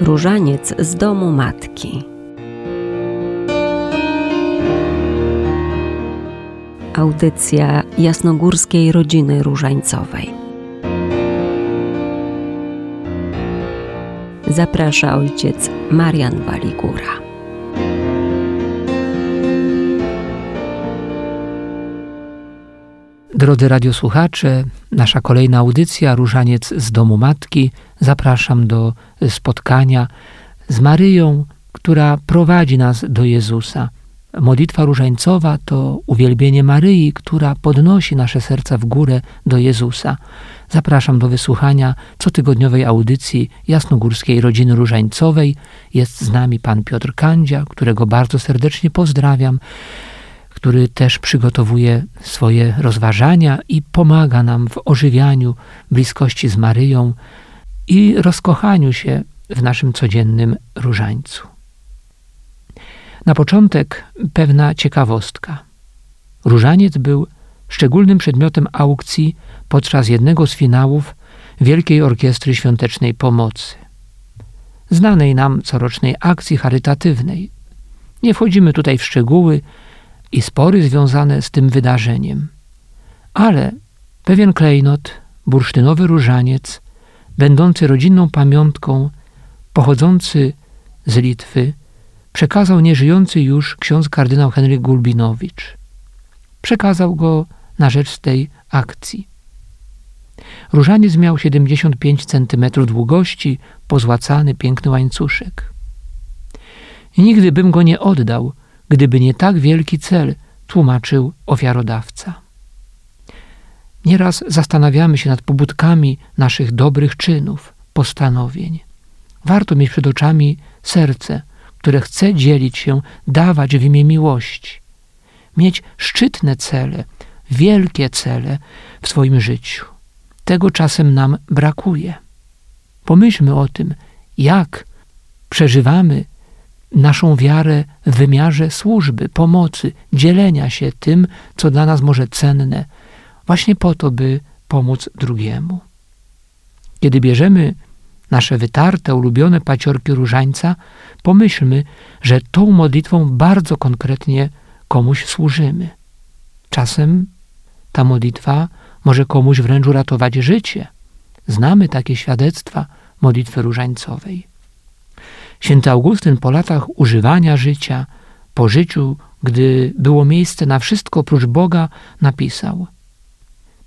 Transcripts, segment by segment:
Różaniec z domu matki. Audycja jasnogórskiej rodziny różańcowej. Zaprasza ojciec Marian Waligura. Drodzy radiosłuchacze, nasza kolejna audycja Różaniec z domu matki. Zapraszam do spotkania z Maryją, która prowadzi nas do Jezusa. Modlitwa różańcowa to uwielbienie Maryi, która podnosi nasze serca w górę do Jezusa. Zapraszam do wysłuchania cotygodniowej audycji Jasnogórskiej Rodziny Różańcowej. Jest z nami pan Piotr Kandzia, którego bardzo serdecznie pozdrawiam który też przygotowuje swoje rozważania i pomaga nam w ożywianiu bliskości z Maryją i rozkochaniu się w naszym codziennym różańcu. Na początek pewna ciekawostka. Różaniec był szczególnym przedmiotem aukcji podczas jednego z finałów Wielkiej Orkiestry Świątecznej Pomocy, znanej nam corocznej akcji charytatywnej. Nie wchodzimy tutaj w szczegóły, i spory związane z tym wydarzeniem. Ale pewien klejnot, bursztynowy różaniec, będący rodzinną pamiątką, pochodzący z Litwy, przekazał nieżyjący już ksiądz kardynał Henryk Gulbinowicz. Przekazał go na rzecz tej akcji. Różaniec miał 75 cm długości, pozłacany, piękny łańcuszek. Nigdy bym go nie oddał, gdyby nie tak wielki cel, tłumaczył ofiarodawca. Nieraz zastanawiamy się nad pobudkami naszych dobrych czynów, postanowień. Warto mieć przed oczami serce, które chce dzielić się, dawać w imię miłości. Mieć szczytne cele, wielkie cele w swoim życiu. Tego czasem nam brakuje. Pomyślmy o tym, jak przeżywamy naszą wiarę w wymiarze służby, pomocy, dzielenia się tym, co dla nas może cenne, właśnie po to, by pomóc drugiemu. Kiedy bierzemy nasze wytarte, ulubione paciorki różańca, pomyślmy, że tą modlitwą bardzo konkretnie komuś służymy. Czasem ta modlitwa może komuś wręcz uratować życie. Znamy takie świadectwa modlitwy różańcowej. Święty Augustyn po latach używania życia, po życiu, gdy było miejsce na wszystko oprócz Boga, napisał: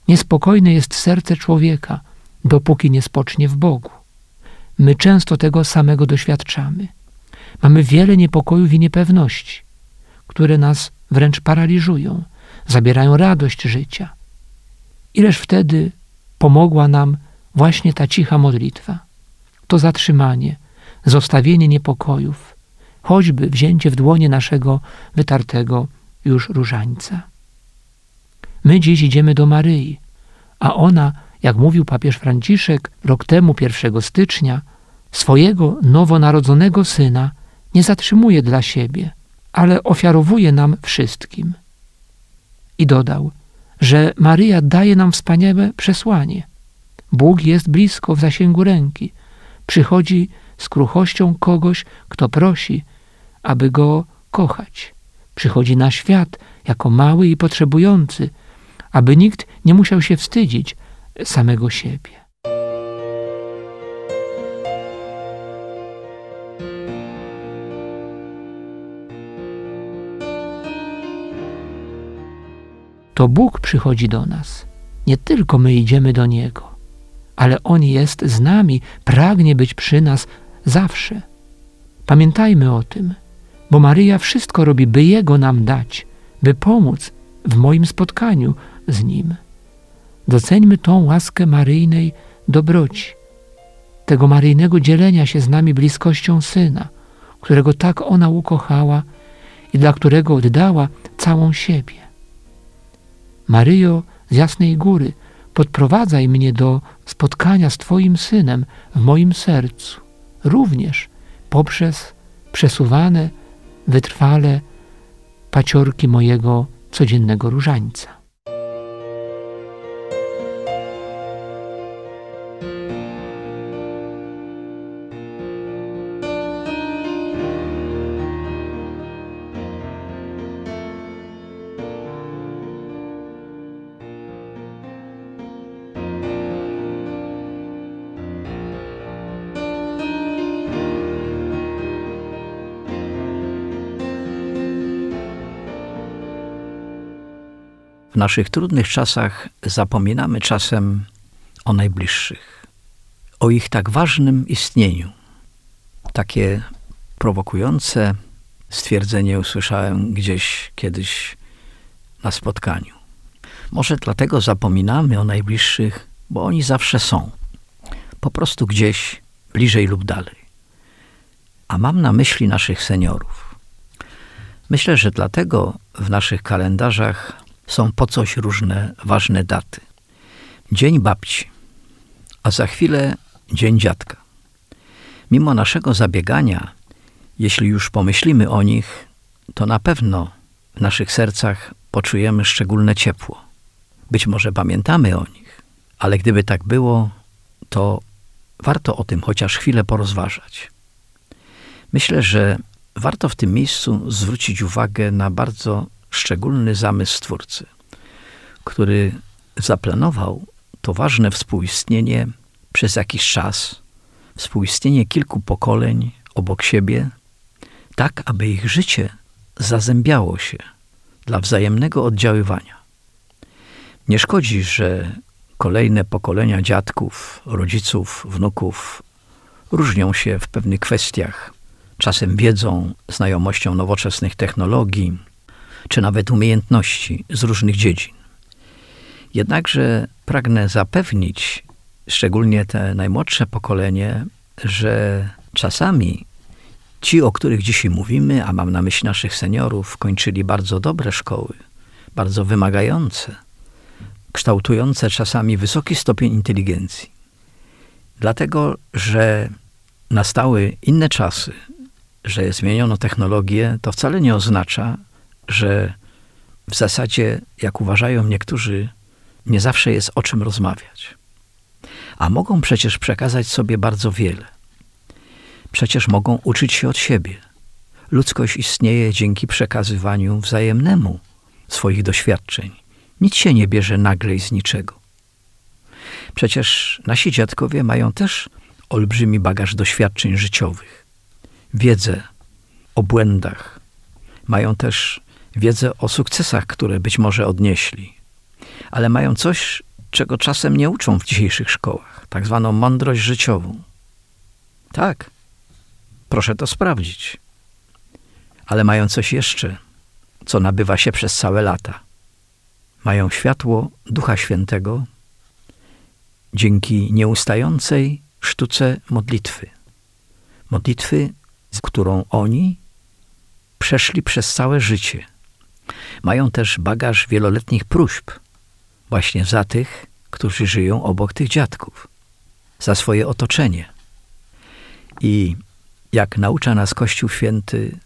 Niespokojne jest serce człowieka, dopóki nie spocznie w Bogu. My często tego samego doświadczamy. Mamy wiele niepokojów i niepewności, które nas wręcz paraliżują, zabierają radość życia. Ileż wtedy pomogła nam właśnie ta cicha modlitwa, to zatrzymanie, zostawienie niepokojów, choćby wzięcie w dłonie naszego wytartego już różańca. My dziś idziemy do Maryi, a ona, jak mówił papież Franciszek rok temu, 1 stycznia, swojego nowonarodzonego syna nie zatrzymuje dla siebie, ale ofiarowuje nam wszystkim. I dodał, że Maryja daje nam wspaniałe przesłanie. Bóg jest blisko w zasięgu ręki. Przychodzi kruchością kogoś, kto prosi, aby go kochać. Przychodzi na świat jako mały i potrzebujący, aby nikt nie musiał się wstydzić samego siebie. To Bóg przychodzi do nas. Nie tylko my idziemy do Niego, ale On jest z nami, pragnie być przy nas, zawsze. Pamiętajmy o tym, bo Maryja wszystko robi, by Jego nam dać, by pomóc w moim spotkaniu z Nim. Doceńmy tą łaskę Maryjnej dobroci, tego maryjnego dzielenia się z nami bliskością Syna, którego tak ona ukochała i dla którego oddała całą siebie. Maryjo z Jasnej Góry, podprowadzaj mnie do spotkania z Twoim Synem w moim sercu również poprzez przesuwane wytrwale paciorki mojego codziennego różańca. W naszych trudnych czasach zapominamy czasem o najbliższych, o ich tak ważnym istnieniu. Takie prowokujące stwierdzenie usłyszałem gdzieś kiedyś na spotkaniu. Może dlatego zapominamy o najbliższych, bo oni zawsze są. Po prostu gdzieś bliżej lub dalej. A mam na myśli naszych seniorów. Myślę, że dlatego w naszych kalendarzach są po coś różne ważne daty. Dzień babci, a za chwilę dzień dziadka. Mimo naszego zabiegania, jeśli już pomyślimy o nich, to na pewno w naszych sercach poczujemy szczególne ciepło. Być może pamiętamy o nich, ale gdyby tak było, to warto o tym chociaż chwilę porozważać. Myślę, że warto w tym miejscu zwrócić uwagę na bardzo szczególny zamysł Stwórcy, który zaplanował to ważne współistnienie przez jakiś czas, współistnienie kilku pokoleń obok siebie, tak aby ich życie zazębiało się dla wzajemnego oddziaływania. Nie szkodzi, że kolejne pokolenia dziadków, rodziców, wnuków różnią się w pewnych kwestiach, czasem wiedzą, znajomością nowoczesnych technologii, czy nawet umiejętności z różnych dziedzin. Jednakże pragnę zapewnić, szczególnie te najmłodsze pokolenie, że czasami ci, o których dzisiaj mówimy, a mam na myśli naszych seniorów, kończyli bardzo dobre szkoły, bardzo wymagające, kształtujące czasami wysoki stopień inteligencji. Dlatego, że nastały inne czasy, że zmieniono technologię, to wcale nie oznacza, że w zasadzie, jak uważają niektórzy, nie zawsze jest o czym rozmawiać. A mogą przecież przekazać sobie bardzo wiele. Przecież mogą uczyć się od siebie. Ludzkość istnieje dzięki przekazywaniu wzajemnemu swoich doświadczeń. Nic się nie bierze nagle i z niczego. Przecież nasi dziadkowie mają też olbrzymi bagaż doświadczeń życiowych, wiedzę o błędach, mają też wiedzę o sukcesach, które być może odnieśli, ale mają coś, czego czasem nie uczą w dzisiejszych szkołach, tak zwaną mądrość życiową. Tak, proszę to sprawdzić. Ale mają coś jeszcze, co nabywa się przez całe lata. Mają światło Ducha Świętego dzięki nieustającej sztuce modlitwy. Modlitwy, z którą oni przeszli przez całe życie mają też bagaż wieloletnich próśb, właśnie za tych, którzy żyją obok tych dziadków, za swoje otoczenie. I jak naucza nas Kościół Święty,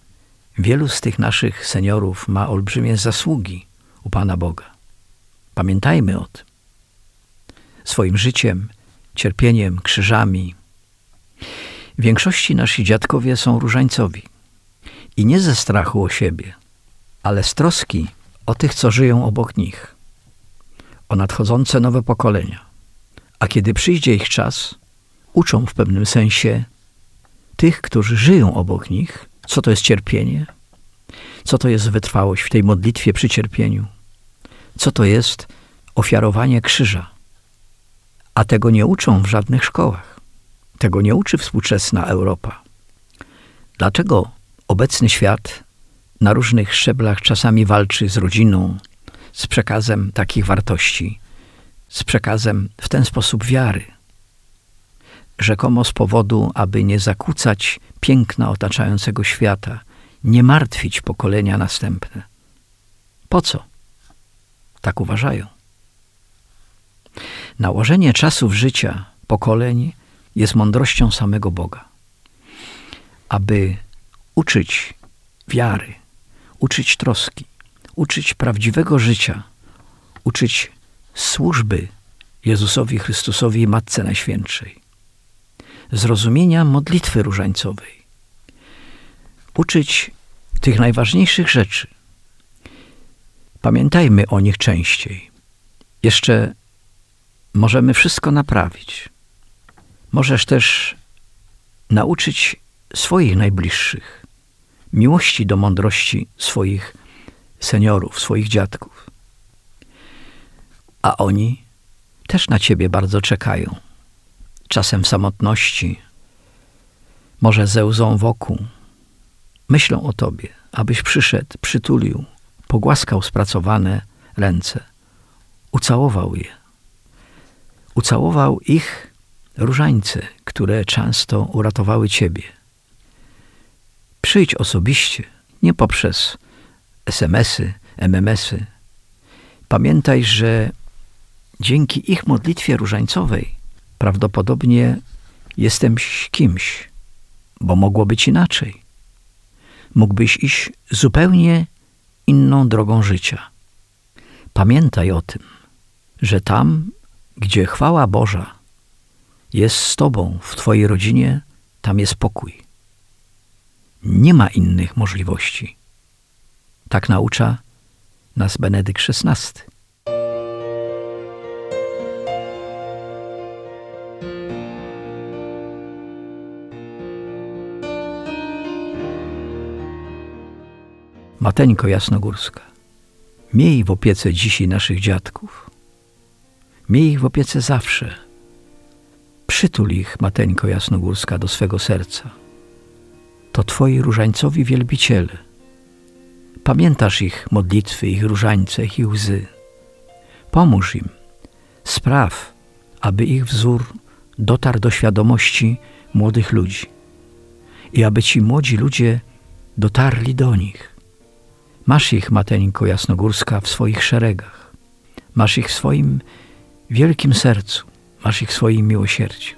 wielu z tych naszych seniorów ma olbrzymie zasługi u Pana Boga. Pamiętajmy o tym. Swoim życiem, cierpieniem, krzyżami. W większości nasi dziadkowie są różańcowi. I nie ze strachu o siebie – ale z troski o tych, co żyją obok nich, o nadchodzące nowe pokolenia. A kiedy przyjdzie ich czas, uczą w pewnym sensie tych, którzy żyją obok nich, co to jest cierpienie, co to jest wytrwałość w tej modlitwie przy cierpieniu, co to jest ofiarowanie krzyża. A tego nie uczą w żadnych szkołach. Tego nie uczy współczesna Europa. Dlaczego obecny świat na różnych szczeblach czasami walczy z rodziną, z przekazem takich wartości, z przekazem w ten sposób wiary. Rzekomo z powodu, aby nie zakłócać piękna otaczającego świata, nie martwić pokolenia następne. Po co? Tak uważają. Nałożenie czasów życia pokoleń jest mądrością samego Boga, aby uczyć wiary, uczyć troski, uczyć prawdziwego życia, uczyć służby Jezusowi Chrystusowi i Matce Najświętszej, zrozumienia modlitwy różańcowej, uczyć tych najważniejszych rzeczy. Pamiętajmy o nich częściej. Jeszcze możemy wszystko naprawić. Możesz też nauczyć swoich najbliższych miłości do mądrości swoich seniorów, swoich dziadków. a oni też na ciebie bardzo czekają. Czasem w samotności, może ze łzą wokół. Myślą o tobie, abyś przyszedł, przytulił, pogłaskał spracowane ręce, ucałował je. Ucałował ich różańce, które często uratowały ciebie. Przyjdź osobiście, nie poprzez SMS-y, MMS-y. Pamiętaj, że dzięki ich modlitwie różańcowej prawdopodobnie jestem kimś, bo mogło być inaczej. Mógłbyś iść zupełnie inną drogą życia. Pamiętaj o tym, że tam, gdzie chwała Boża jest z Tobą, w Twojej rodzinie, tam jest pokój. Nie ma innych możliwości. Tak naucza nas Benedykt XVI. Mateńko Jasnogórska, miej w opiece dzisiaj naszych dziadków. Miej ich w opiece zawsze. Przytul ich, Mateńko Jasnogórska, do swego serca. To Twoi różańcowi wielbiciele. Pamiętasz ich modlitwy, ich różańce, ich łzy. Pomóż im. Spraw, aby ich wzór dotarł do świadomości młodych ludzi i aby ci młodzi ludzie dotarli do nich. Masz ich, Mateńko Jasnogórska, w swoich szeregach. Masz ich w swoim wielkim sercu. Masz ich w swoim miłosierdziu.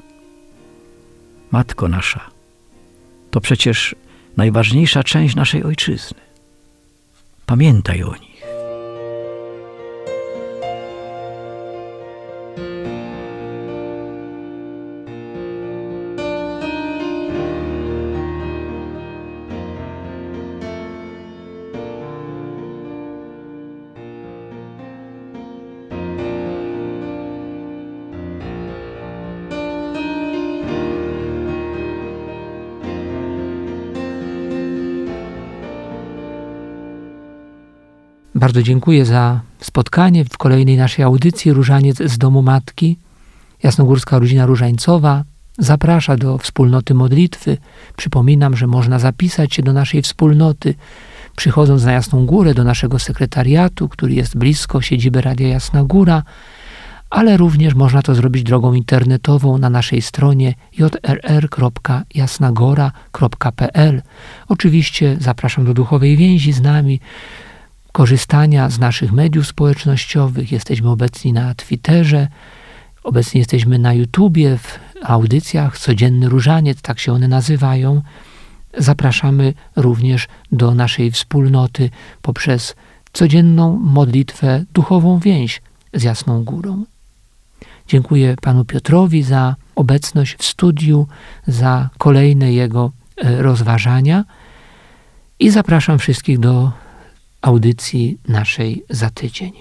Matko nasza, to przecież najważniejsza część naszej ojczyzny. Pamiętaj o nich. Bardzo dziękuję za spotkanie w kolejnej naszej audycji Różaniec z Domu Matki. Jasnogórska Rodzina Różańcowa zaprasza do wspólnoty modlitwy. Przypominam, że można zapisać się do naszej wspólnoty, przychodząc na Jasną Górę do naszego sekretariatu, który jest blisko siedziby Radia Jasna Góra, ale również można to zrobić drogą internetową na naszej stronie jrr.jasnagora.pl. Oczywiście zapraszam do duchowej więzi z nami korzystania z naszych mediów społecznościowych. Jesteśmy obecni na Twitterze, obecni jesteśmy na YouTubie, w audycjach Codzienny Różaniec, tak się one nazywają. Zapraszamy również do naszej wspólnoty poprzez codzienną modlitwę, duchową więź z Jasną Górą. Dziękuję panu Piotrowi za obecność w studiu, za kolejne jego e, rozważania i zapraszam wszystkich do audycji naszej za tydzień.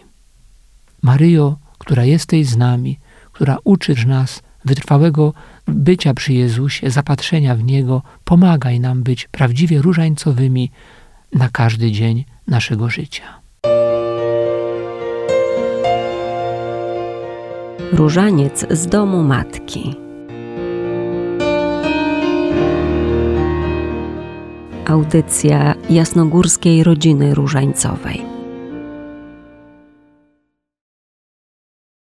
Maryjo, która jesteś z nami, która uczysz nas wytrwałego bycia przy Jezusie, zapatrzenia w Niego, pomagaj nam być prawdziwie różańcowymi na każdy dzień naszego życia. Różaniec z domu matki. Audycja jasnogórskiej rodziny różańcowej.